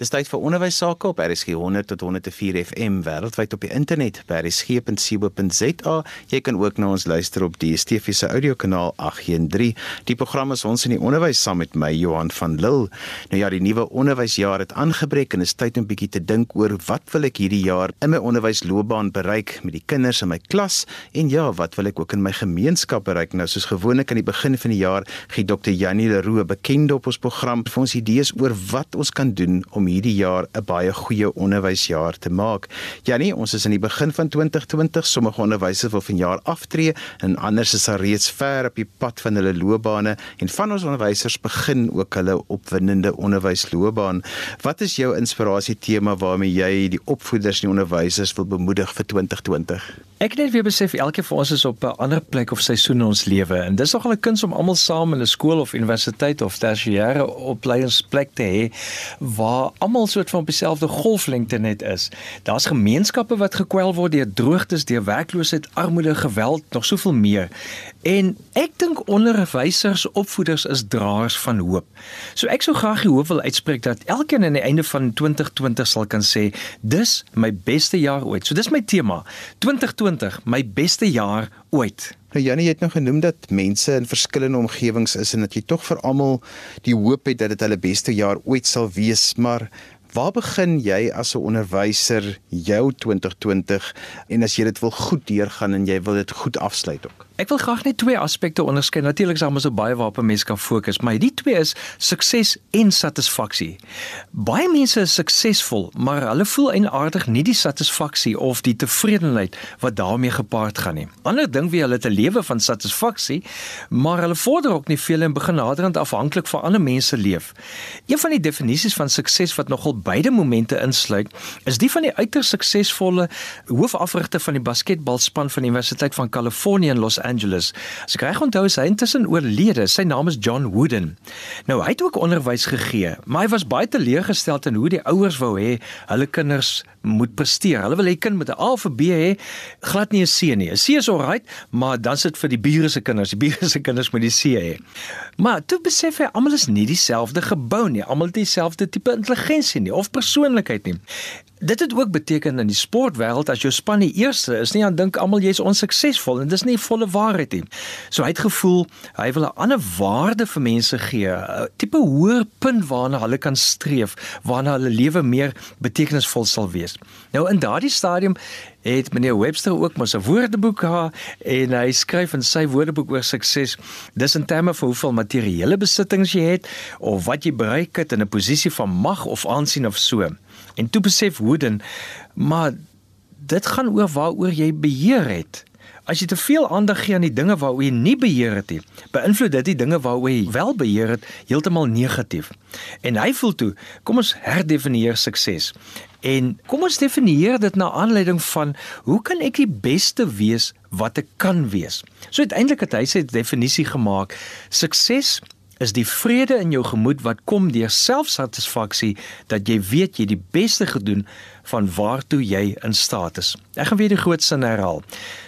Dis tyd vir onderwys sake op RSG 100 tot 104 FM wêreldwyd op die internet by rsg.co.za. Jy kan ook na ons luister op die DSTV se audiokanaal 813. Die program is ons in die onderwys saam met my Johan van Lille. Nou ja, die nuwe onderwysjaar het aangebreek en is tyd om bietjie te dink oor wat wil ek hierdie jaar in my onderwysloopbaan bereik met die kinders in my klas en ja, wat wil ek ook in my gemeenskap bereik? Nou soos gewoonlik aan die begin van die jaar gee Dr. Janie Leroux bekend op ons program vir ons idees oor wat ons kan doen om hierdie jaar 'n baie goeie onderwysjaar te maak. Janie, ons is in die begin van 2020. Sommige onderwysers wil vanjaar aftree en ander is al reeds ver op die pad van hulle loopbane en van ons onderwysers begin ook hulle opwindende onderwysloopbaan. Wat is jou inspirasie tema waarmee jy die opvoeders en die onderwysers wil bemoedig vir 2020? Ek net weer besef elkeen van ons is op 'n ander plek of seisoen in ons lewe en dis nogal 'n kuns om almal saam in 'n skool of universiteit of tersiêre opleidingsplek te hê waar almal soort van op dieselfde golflengte net is. Daar's gemeenskappe wat gekwel word deur droogtes, deur werkloosheid, armoede, geweld, nog soveel meer. En ek dink onderwysers, opvoeders is draers van hoop. So ek sou graag die hoop wil uitspreek dat elkeen aan die einde van 2020 sal kan sê, dis my beste jaar ooit. So dis my tema. 2020, my beste jaar ooit. Nou Janie het nou genoem dat mense in verskillende omgewings is en dat jy tog vir almal die hoop het dat dit hulle beste jaar ooit sal wees, maar waar begin jy as 'n onderwyser jou 2020 en as jy dit wil goed deurgaan en jy wil dit goed afsluit ook? Ek wil graag net twee aspekte onderskei. Natuurlik is daar so baie waarop 'n mens kan fokus, maar die twee is sukses en satisfaksie. Baie mense is suksesvol, maar hulle voel eintlik nie die satisfaksie of die tevredenheid wat daarmee gepaard gaan nie. Ander ding wie hulle te lewe van satisfaksie, maar hulle vorder ook nie veel en begin naderhand afhanklik van ander mense leef. Een van die definisies van sukses wat nogal beide momente insluit, is die van die uiters suksesvolle hoofafrigter van die basketbalspan van die Universiteit van Kalifornië in Los Angeles Angeles. As ek reg onthou, hy intussen oorlede. Sy naam is John Wooden. Nou hy het ook onderwys gegee, maar hy was baie teleurgesteld in hoe die ouers wou hê hulle kinders moet presteer. Hulle wil hê kind met 'n A of 'n B hê, glad nie 'n C nie. 'n C is alright, maar dan sit vir die bure se kinders. Die bure se kinders moet die C hê. Maar toe besef hy almal is nie dieselfde gebou nie. Almal het dieselfde tipe intelligensie nie of persoonlikheid nie. Dit het ook beteken in die sportwêreld as jou span die eerste is, nie aan dink almal jy's onsuksesvol en dis nie volle waarheid nie. So hy het gevoel hy wil 'n ander waarde vir mense gee, 'n tipe hoër punt waarna hulle kan streef, waarna hulle lewe meer betekenisvol sal wees. Nou in daardie stadium het meneer Webster ook mos 'n woordeboek gehad en hy skryf in sy woordeboek oor sukses. Dis in terme van hoeveel materiële besittings jy het of wat jy bereik het in 'n posisie van mag of aansien of so. En toe besef Wooden, maar dit gaan oor waaroor jy beheer het. As jy te veel aandag gee aan die dinge waaroor jy nie beheer het nie, beïnvloed dit die dinge waaroor jy wel beheer het heeltemal negatief. En hy voel toe, kom ons herdefinieer sukses. En kom ons definieer dit na aanleiding van hoe kan ek die beste wees wat ek kan wees? So uiteindelik het hy sy definisie gemaak. Sukses is die vrede in jou gemoed wat kom deur selfsatisfaksie dat jy weet jy die beste gedoen van waartoe jy in staat is. Ek gaan weer die groot sin herhaal.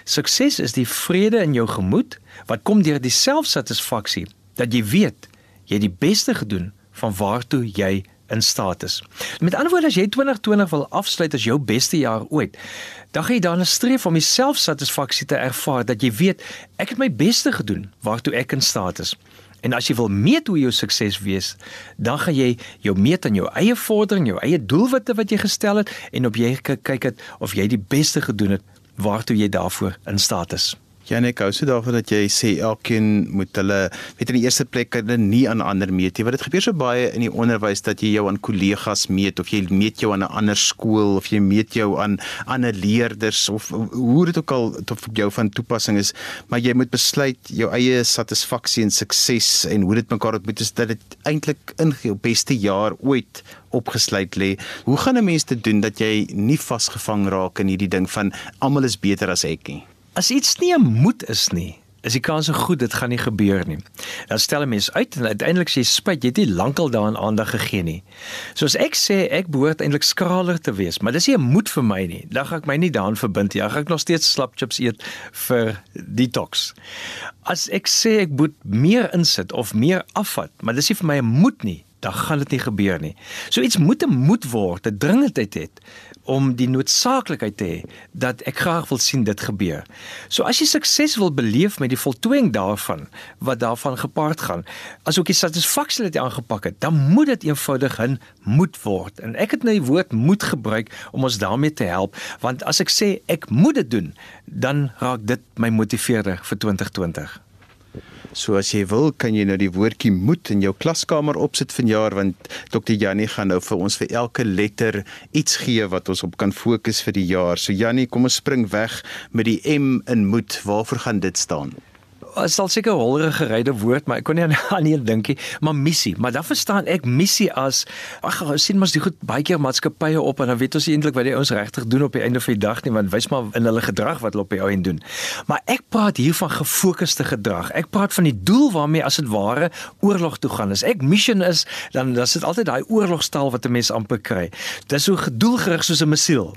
Sukses is die vrede in jou gemoed wat kom deur die selfsatisfaksie dat jy weet jy die beste gedoen van waartoe jy in staat is. Met ander woorde as jy 2020 wil afsluit as jou beste jaar ooit, dan gaan jy dan streef om jouselfsatisfaksie te ervaar dat jy weet ek het my beste gedoen waartoe ek in staat is. En as jy wil meet hoe jou sukses wees, dan gaan jy jou meet aan jou eie vordering, jou eie doelwitte wat jy gestel het en op jy kyk het of jy die beste gedoen het waartoe jy daarvoor in staat is. Ja nee, gou so daarvoor dat jy sê elkeen moet hulle weet in die eerste plek hulle nie aan ander meet nie. Want dit gebeur so baie in die onderwys dat jy jou aan kollegas meet of jy meet jou aan 'n ander skool of jy meet jou aan ander leerders of hoe dit ook al tot vir jou van toepassing is, maar jy moet besluit jou eie satisfaksie en sukses en hoe dit mekaar ontmoet is dat dit eintlik in jou beste jaar ooit opgesluit lê. Hoe gaan 'n mens dit doen dat jy nie vasgevang raak in hierdie ding van almal is beter as ek nie? As iets nie 'n moed is nie, is die kans so goed dit gaan nie gebeur nie. Dan stel 'n mens uit en uiteindelik sê spyt, jy het nie lankal daaraan aandag gegee nie. Soos ek sê, ek behoort eintlik skraler te wees, maar dis nie 'n moed vir my nie. Dan gaan ek my nie daaraan verbind nie. Gaan ek nog steeds slap chips eet vir detox. As ek sê ek moet meer insit of meer afvat, maar dis nie vir my 'n moed nie dan gaan dit nie gebeur nie. So iets moet 'n moet word, 'n dringendheid het om die noodsaaklikheid te hê dat ek graag wil sien dit gebeur. So as jy sukses wil beleef met die voltooiing daarvan wat daarvan gepaard gaan, as ook die satisfaksie wat jy aangepak het, dan moet dit eenvoudig 'n moet word. En ek het nou die woord moet gebruik om ons daarmee te help, want as ek sê ek moet dit doen, dan raak dit my motiveerder vir 2020. So as jy wil, kan jy nou die woordjie moed in jou klaskamer opsit vanjaar want Dr. Jannie gaan nou vir ons vir elke letter iets gee wat ons op kan fokus vir die jaar. So Jannie, kom ons spring weg met die M in moed. Waarvoor gaan dit staan? Is al seker holre geryde woord, maar ek kon nie aan ander dink nie, maar missie. Maar dan verstaan ek missie as ag, sien mos die goed baie keer maatskappye op en dan weet ons eintlik wat die ouens regtig doen op die einde van die dag nie, want wys maar in hulle gedrag wat hulle op die ou end doen. Maar ek praat hier van gefokusde gedrag. Ek praat van die doel waarmee as dit ware oorlog toe gaan. As ek mission is, dan dan is dit altyd daai oorlogstaal wat 'n mens amper kry. Dis so gedoelgerig soos 'n missiel.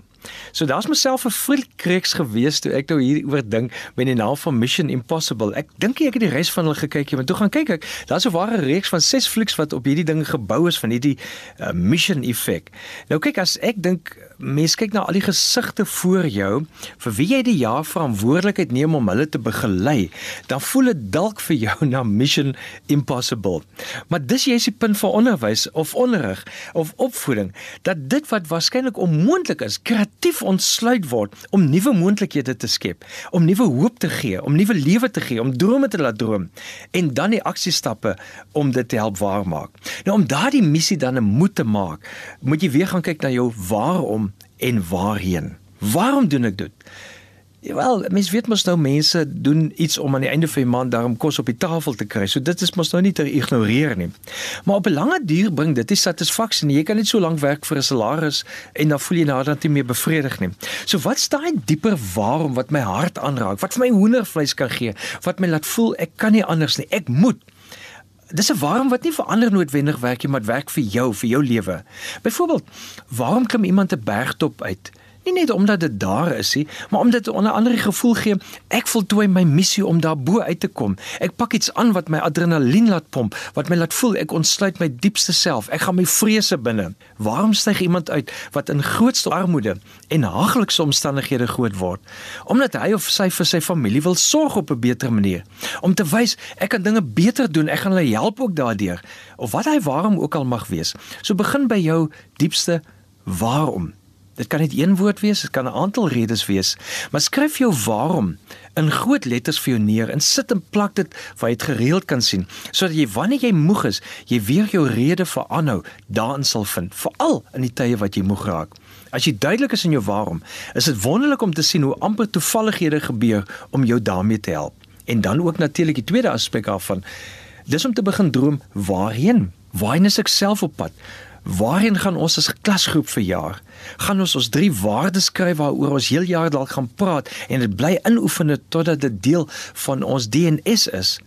So daar's myself 'n vriendkreeks gewees toe ek nou hieroor dink met die naam van Mission Impossible. Ek dink ek het die res van hulle gekyk, maar toe gaan kyk ek, daar's 'n ware reeks van 6 flieks wat op hierdie ding gebou is van hierdie uh, mission effek. Nou kyk as ek dink mense kyk na al die gesigte voor jou vir wie jy die jaar verantwoordelikheid neem om hulle te begelei, dan voel dit dalk vir jou na Mission Impossible. Maar dis jy is die punt van onderwys of onderrig of opvoeding dat dit wat waarskynlik onmoontlik is, kreatief ontsluit word om nuwe moontlikhede te skep, om nuwe hoop te gee, om nuwe lewe te gee, om drome te laat droom en dan die aksiestappe om dit te help waarmaak. Nou om daardie missie dan 'n moed te maak, moet jy weer gaan kyk na jou waarom en waarheen? Waarom doen ek dit? Wel, mens weet mos nou mense doen iets om aan die einde van die maand daarom kos op die tafel te kry. So dit is mos nou nie te ignoreer nie. Maar op 'n lange duur bring dit nie satisfaksie nie. Jy kan net so lank werk vir 'n salaris en dan voel jy nader nie meer bevredig nie. So wat staan dieper waarom wat my hart aanraak? Wat vir my hoendervleis kan gee? Wat my laat voel ek kan nie anders nie. Ek moet Dis 'n waarom wat nie vir ander noodwendig werk nie, maar werk vir jou, vir jou lewe. Byvoorbeeld, waarom klim iemand 'n bergtop uit? Nie net omdat dit daar is nie, maar omdat dit onder andere gevoel gee ek voltooi my missie om daar bo uit te kom. Ek pak iets aan wat my adrenalien laat pomp, wat my laat voel ek ontsluit my diepste self. Ek gaan my vrese binne. Waarom styg iemand uit wat in grootste armoede en haaglikse omstandighede groot word? Omdat hy of sy vir sy familie wil sorg op 'n beter manier. Om te wys ek kan dinge beter doen, ek gaan hulle help ook daardeur. Of wat hy waarom ook al mag wees. So begin by jou diepste waarom. Dit kan net een woord wees, dit kan 'n aantal redes wees, maar skryf jou waarom in groot letters vir jou neer en sit en plak dit waar jy dit gereeld kan sien, sodat jy wanneer jy moeg is, jy weer jou rede vir aanhou daarin sal vind, veral in die tye wat jy moeg raak. As jy duidelik is in jou waarom, is dit wonderlik om te sien hoe amper toevallighede gebeur om jou daarmee te help. En dan ook natuurlik die tweede aspek af van dis om te begin droom waarheen? Waarheen is ek self op pad? Waarheen gaan ons as klasgroep vir jaar? Gaan ons ons drie waardes skryf waaroor ons heel jaar dalk gaan praat en dit bly inoefen totdat dit deel van ons DNS is?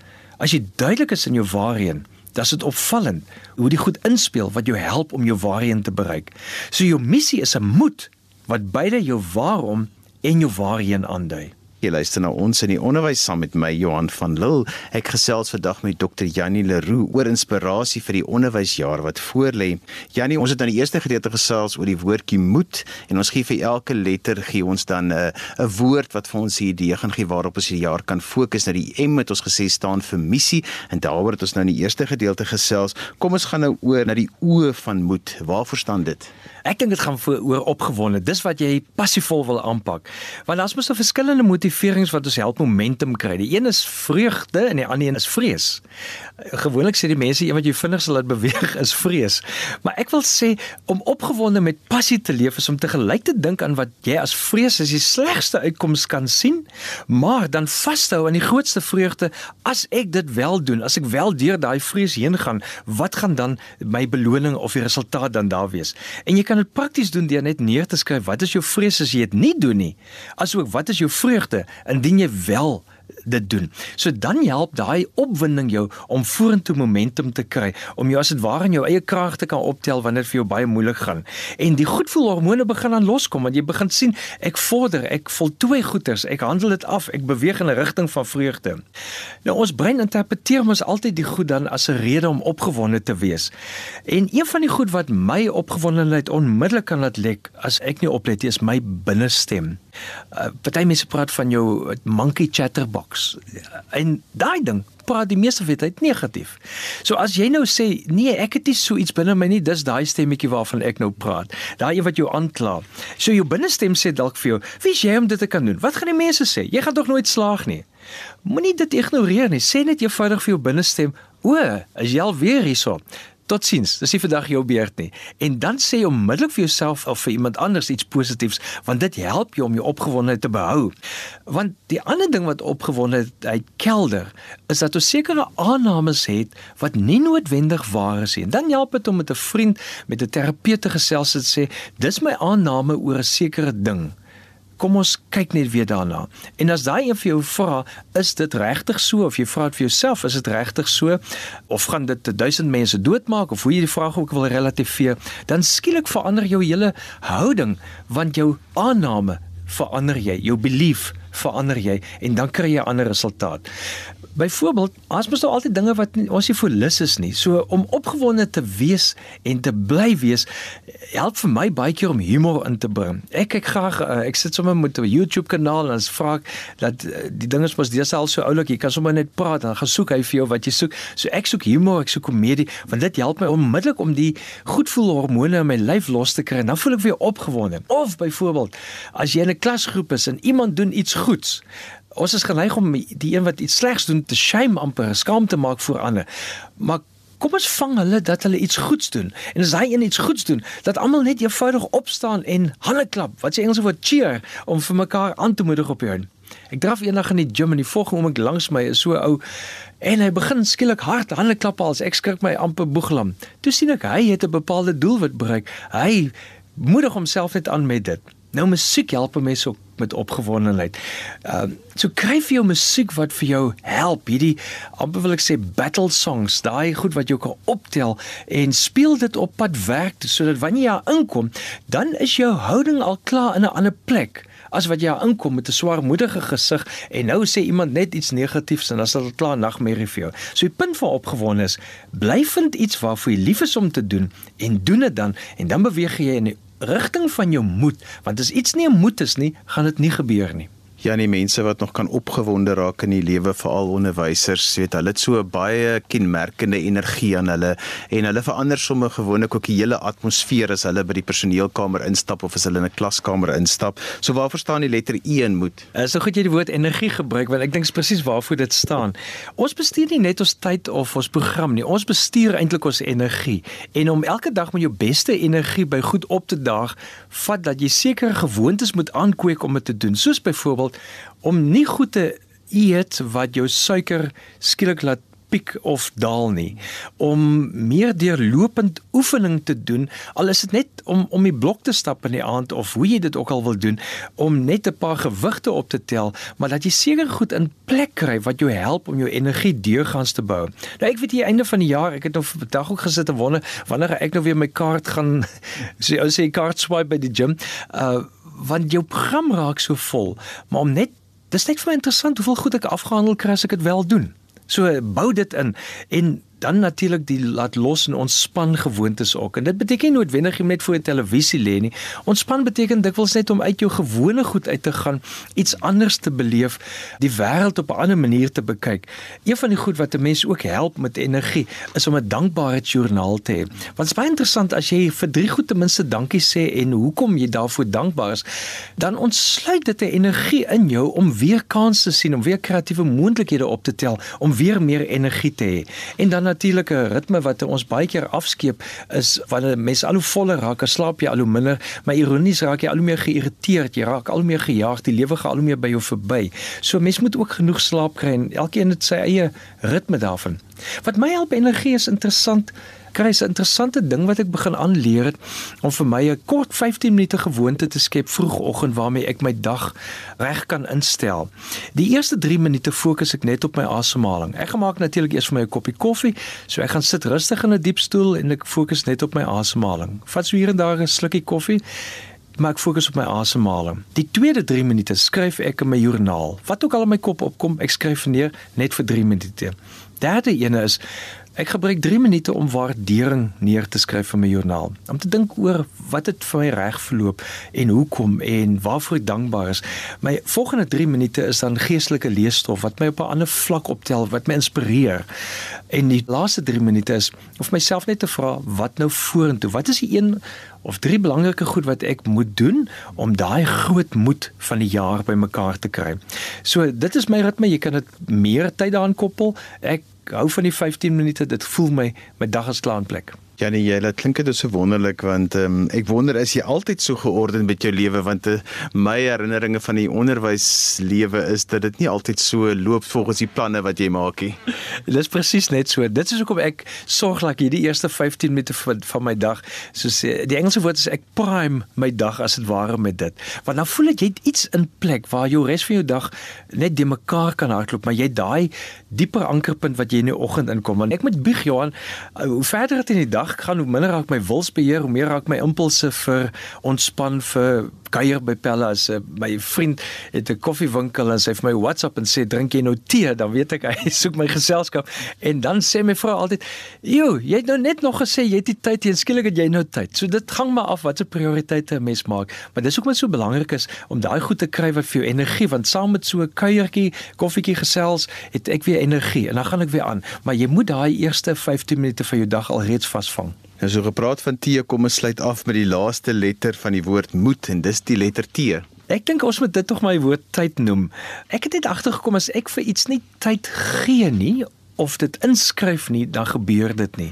As jy duidelik is in jou waarheen, dan is dit opvallend hoe dit goed inspel wat jou help om jou waarheen te bereik. So jou missie is 'n moed wat beide jou waarom en jou waarheen aandui. Jy luister na ons in die onderwys saam met my Johan van Lille. Ek gesels vandag met Dr. Janie Leroux oor inspirasie vir die onderwysjaar wat voorlê. Janie, ons het aan die eerste gedeelte gesels oor die woordjie moed en ons gee vir elke letter gee ons dan 'n uh, 'n woord wat vir ons 'n idee gaan gee waarop ons die jaar kan fokus. Nou die M het ons gesê staan vir missie en daaroor het ons nou in die eerste gedeelte gesels. Kom ons gaan nou oor na die O van moed. Waarvoor staan dit? Ek dink dit gaan oor opgewonde. Dis wat jy passievol wil aanpak. Want daar's mos 'n verskillende motiverings wat ons help momentum kry. Die een is vreugde en die ander een is vrees. Gewoonlik sê die mense een wat jy vinnig sal laat beweeg is vrees. Maar ek wil sê om opgewonde met passie te leef is om te gelyk te dink aan wat jy as vrees as die slegste uitkoms kan sien, maar dan vashou aan die grootste vreugde as ek dit wel doen, as ek wel deur daai vrees heen gaan, wat gaan dan my beloning of die resultaat dan daar wees? En jy kan dit prakties doen deur net neer te skryf wat is jou vrees as jy dit nie doen nie? Asook wat is jou vreugde indien jy wel dit doen. So dan help daai opwinding jou om vorentoe momentum te kry, om jou as dit ware in jou eie krag te kan optel wanneer dit vir jou baie moeilik gaan. En die goedvoelhormone begin dan loskom want jy begin sien ek vorder, ek voltooi goeders, ek handel dit af, ek beweeg in 'n rigting van vreugde. Nou ons brein interpreteer mos altyd die goed dan as 'n rede om opgewonde te wees. En een van die goed wat my opgewondenheid onmiddellik kan laat lek as ek nie oplet nie, is my binnestem. Uh, party mense praat van jou monkey chatterbox. En daai ding praat die meeste van die tyd negatief. So as jy nou sê nee, ek het nie so iets binne my nie, dis daai stemmetjie waarvan ek nou praat. Daai een wat jou aankla. So jou binnestem sê dalk vir jou, wie is jy om dit te kan doen? Wat gaan die mense sê? Jy gaan tog nooit slaag nie. Moenie dit ignoreer nie. Sê net eenvoudig vir jou binnestem, o, is jy al weer hierso? Totsiens. Dis nie vandag jou beurt nie. En dan sê onmiddellik vir jouself of vir iemand anders iets positiefs, want dit help jou om jou opgewondenheid te behou. Want die ander ding wat opgewondenheid kelder, is dat ons sekere aannames het wat nie noodwendig waar is nie. En dan help dit om met 'n vriend, met 'n terapeut te gesels en sê, "Dis my aanname oor 'n sekere ding." Kom ons kyk net weer daarna. En as daai een vir jou vra, is dit regtig so? Of jy vra dit vir jouself, is dit regtig so? Of gaan dit 1000 mense doodmaak? Of hoe jy die vraag ook wil relativeer, dan skielik verander jou hele houding want jou aanname verander jy, jou belief verander jy. En dan kry jy 'n ander resultaat. Byvoorbeeld, as mens nou altyd dinge wat ons nie vir lus is nie. So om opgewonde te wees en te bly wees help vir my baie keer om humor in te bring. Ek kyk graag uh, ek sit sommer met 'n YouTube kanaal en dan vra ek dat uh, die dinge mos deesdae so oulik, jy kan sommer net praat en gaan soek hy vir jou wat jy soek. So ek soek humor, ek soek komedie, want dit help my onmiddellik om die goedvoelhormone in my lyf los te kry. Dan voel ek weer opgewonde. Of byvoorbeeld, as jy in 'n klasgroep is en iemand doen iets goeds, ons is geneig om die een wat iets slegs doen te shame amper skaam te maak voor ander. Maar kom ons vang hulle dat hulle iets goeds doen. En as hy iets goeds doen, dat almal net eenvoudig opstaan en hande klap. Wat sê Engels woord cheer om vir mekaar aan te moedig op hierdie. Ek draf eendag in die gym en die volgende oomblik langs my is so ou en hy begin skielik hard hande klap als ek skrik my amper boeglam. Toe sien ek hy het 'n bepaalde doel wat bereik. Hy moedig homself net aan met dit. Nou musiek help mense ook met opgewondenheid. Ehm uh, so kry vir jou musiek wat vir jou help. Hierdie amper wil ek sê battle songs, daai goed wat jou kan optel en speel dit op pad werk sodat wanneer jy inkom, dan is jou houding al klaar in 'n ander plek as wat jy inkom met 'n swaarmoedige gesig en nou sê iemand net iets negatiefs en dan sal dit klaar nagmerrie vir jou. So die punt van opgewonde is, bly vind iets waarvoor jy lief is om te doen en doen dit dan en dan beweeg jy in die rigting van jou moed, want as iets nie 'n moed is nie, gaan dit nie gebeur nie. Ja, die mense wat nog kan opgewonde raak in die lewe, veral onderwysers, weet hulle het so baie kenmerkende energie aan hulle en hulle verander sommer gewoonlik ook die hele atmosfeer as hulle by die personeelkamer instap of as hulle in 'n klaskamer instap. So waarvoor staan die letter E in moed? Is uh, so goed jy die woord energie gebruik want ek dink presies waarvoor dit staan. Ons bestuur nie net ons tyd of ons program nie. Ons bestuur eintlik ons energie. En om elke dag met jou beste energie by goed op te daag, vat dat jy sekere gewoontes moet aankweek om dit te doen. Soos byvoorbeeld om nie goed te eet wat jou suiker skielik laat piek of daal nie om meer deurlopend oefening te doen al is dit net om om die blok te stap in die aand of hoe jy dit ook al wil doen om net 'n paar gewigte op te tel maar dat jy seker goed in plek kry wat jou help om jou energie deurgangs te bou. Nou ek weet hier einde van die jaar ek het nog vandag ook gesit en wonder wanneer ek nou weer my kaart gaan sê so, sê kaart swipe by die gym. Uh want jou program raak so vol, maar om net dis net vir my interessant hoeveel goed ek afgehandel kry as ek dit wel doen. So bou dit in en dan natuurlik die laat los en ontspan gewoontes ook. En dit beteken nie noodwendig jy net voor 'n televisie lê nie. Ontspan beteken dikwels net om uit jou gewone goed uit te gaan, iets anders te beleef, die wêreld op 'n ander manier te bekyk. Een van die goed wat 'n mens ook help met energie is om 'n dankbaarheidsjoernaal te hê. Want dit is baie interessant as jy vir drie goed ten minste dankie sê en hoekom jy daarvoor dankbaar is, dan ontsluit dit 'n energie in jou om weer kansse sien, om weer kreatiewe moontlikhede op te tel, om weer meer energie te hê. En dan natuurlike ritme wat ons baie keer afskeep is wanneer mense al hoe voller raak, dan slaap jy al hoe minder, maar ironies raak jy al hoe meer geïrriteerd, jy raak al hoe meer gejaag, die lewe gaan al hoe meer by jou verby. So mense moet ook genoeg slaap kry en elkeen het sy eie ritme daarvan. Wat my help energie is interessant kry 'n interessante ding wat ek begin aanleer het om vir my 'n kort 15 minute gewoonte te skep vroegoggend waarmee ek my dag reg kan instel. Die eerste 3 minute fokus ek net op my asemhaling. Ek gemaak natuurlik eers vir my 'n koppie koffie, so ek gaan sit rustig in 'n diep stoel en ek fokus net op my asemhaling. Vat so hier en daar 'n slukkie koffie maar ek fokus op my asemhaling. Die tweede 3 minute skryf ek in my joernaal. Wat ook al in my kop opkom, ek skryf neer net vir 3 minute. Derde ene is Ek gebruik 3 minute om waardering neer te skryf vir my joernaal. Om te dink oor wat het vir my reg verloop en hoekom en waarvoor ek dankbaar is. My volgende 3 minute is dan geestelike leesstof wat my op 'n ander vlak optel, wat my inspireer. En die laaste 3 minute is om myself net te vra wat nou vorentoe? Wat is die een of drie belangrike goed wat ek moet doen om daai groot moed van die jaar bymekaar te kry? So dit is my ritme, jy kan dit meer tyd daaraan koppel. Ek hou van die 15 minute. Dit voel my my dag is klaar in plek. Ja nee, jy laat klink dit so wonderlik want um, ek wonder is jy altyd so georden met jou lewe want uh, my herinneringe van die onderwyslewe is dat dit nie altyd so loop volgens die planne wat jy maak nie. Dit is presies net so. Dit is hoekom ek sorg dat hierdie eerste 15 minute van, van my dag soos die Engelse woord is ek prime my dag as dit ware met dit. Want dan voel ek jy het iets in plek waar jou res van jou dag net de mekaar kan hardloop, maar jy daai dieper ankerpunt wat jy in die oggend inkom. Want ek moet bieg Johan, uh, hoe verder dit in die dag dag gaan hoe minder raak my wilsbeheer, hoe meer raak my impulse vir ontspan vir kuier by Pelle as uh, my vriend het 'n koffiewinkel en sy het my WhatsApp en sê drink jy nou tee, dan weet ek hy soek my geselskap. En dan sê my vrou altyd, "Jo, jy het nou net nog gesê jy het die tyd, jy skielik het jy nou tyd." So dit hang maar af wat se prioriteite 'n mens maak, maar dis hoekom dit so belangrik is om daai goed te kry wat vir jou energie, want saam met so 'n kuiertjie, koffietjie gesels, het ek weer energie. En dan gaan ek weer aan, maar jy moet daai eerste 15 minute van jou dag alreeds vas vasvang. Nou so gepraat van T, kom ons sluit af met die laaste letter van die woord moed en dis die letter T. Ek dink ons moet dit tog my woord tyd noem. Ek het net agtergekom as ek vir iets nie tyd gee nie of dit inskryf nie, dan gebeur dit nie.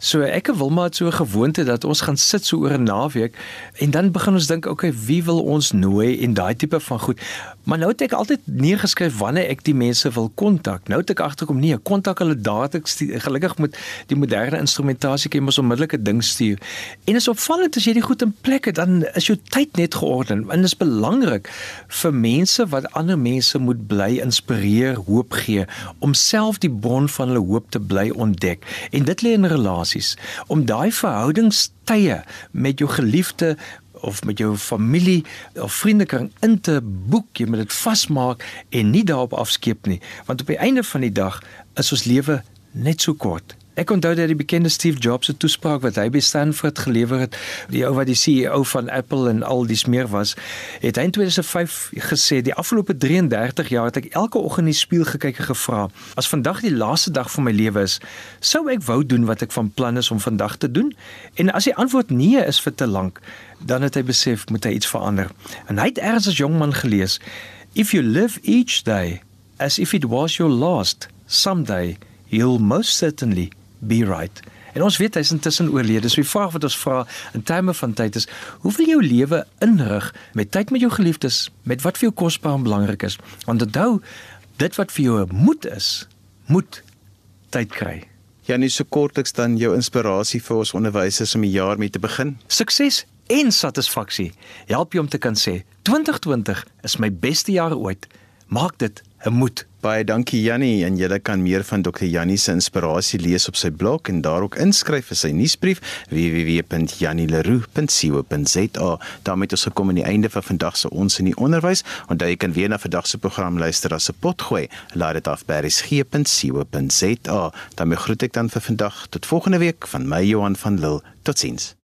So ek wil maar so 'n gewoonte dat ons gaan sit so oor 'n naweek en dan begin ons dink, okay, wie wil ons nooi en daai tipe van goed. Maar nou het ek altyd neergeskryf wanneer ek die mense wil kontak. Nou het ek agterkom nee, kontak hulle dadelik. Gelukkig met die moderne instrumentasie kan jy mos onmiddellik 'n ding stuur. En is opvallend as jy dit goed in plek het, dan is jou tyd net georden. En dit is belangrik vir mense wat ander mense moet bly inspireer, hoop gee om self die bron van hulle hoop te bly ontdek. En dit lê in relasies om daai verhoudingstye met jou geliefde of met jou familie of vriendekring in te boek, jy moet dit vasmaak en nie daarop afskeep nie, want op die einde van die dag is ons lewe net so kort. Ek onthou dat die bekende Steve Jobs se toespraak wat hy by Stanford gelewer het, die ou wat die CEO van Apple en al dies meer was, het hy in 2005 gesê die afgelope 33 jaar het ek elke oggend in die spieël gekyk en gevra, as vandag die laaste dag van my lewe is, sou ek wou doen wat ek van plan is om vandag te doen? En as die antwoord nee is vir te lank, dan het hy besef moet hy iets verander. En hy het eers as jong man gelees, if you live each day as if it was your last, someday you'll most certainly be right. En ons weet hy's intussen oorlede. So die vraag wat ons vra in terme van tyd is: hoe wil jou lewe inrig met tyd met jou geliefdes, met wat vir jou kosbaar en belangrik is? Want onthou, dit wat vir jou moed is, moet tyd kry. Ja, nie so kortliks dan jou inspirasie vir ons onderwysers om die jaar mee te begin. Sukses en satisfaksie. Help jy om te kan sê 2020 is my beste jaar ooit. Maak dit 'n moed. Baie dankie Jannie en jy kan meer van Dr. Jannie se inspirasie lees op sy blog en daar ook inskryf vir sy nuusbrief www.jannieleroux.co.za. daarmee het ons gekom aan die einde van vandag se ons in die onderwys. Onthou jy kan weer na vandag se program luister as 'n potgooi. Laat dit af by resgep.co.za. daarmee groet ek dan vir vandag tot volgende week van my Johan van Lille. Totsiens.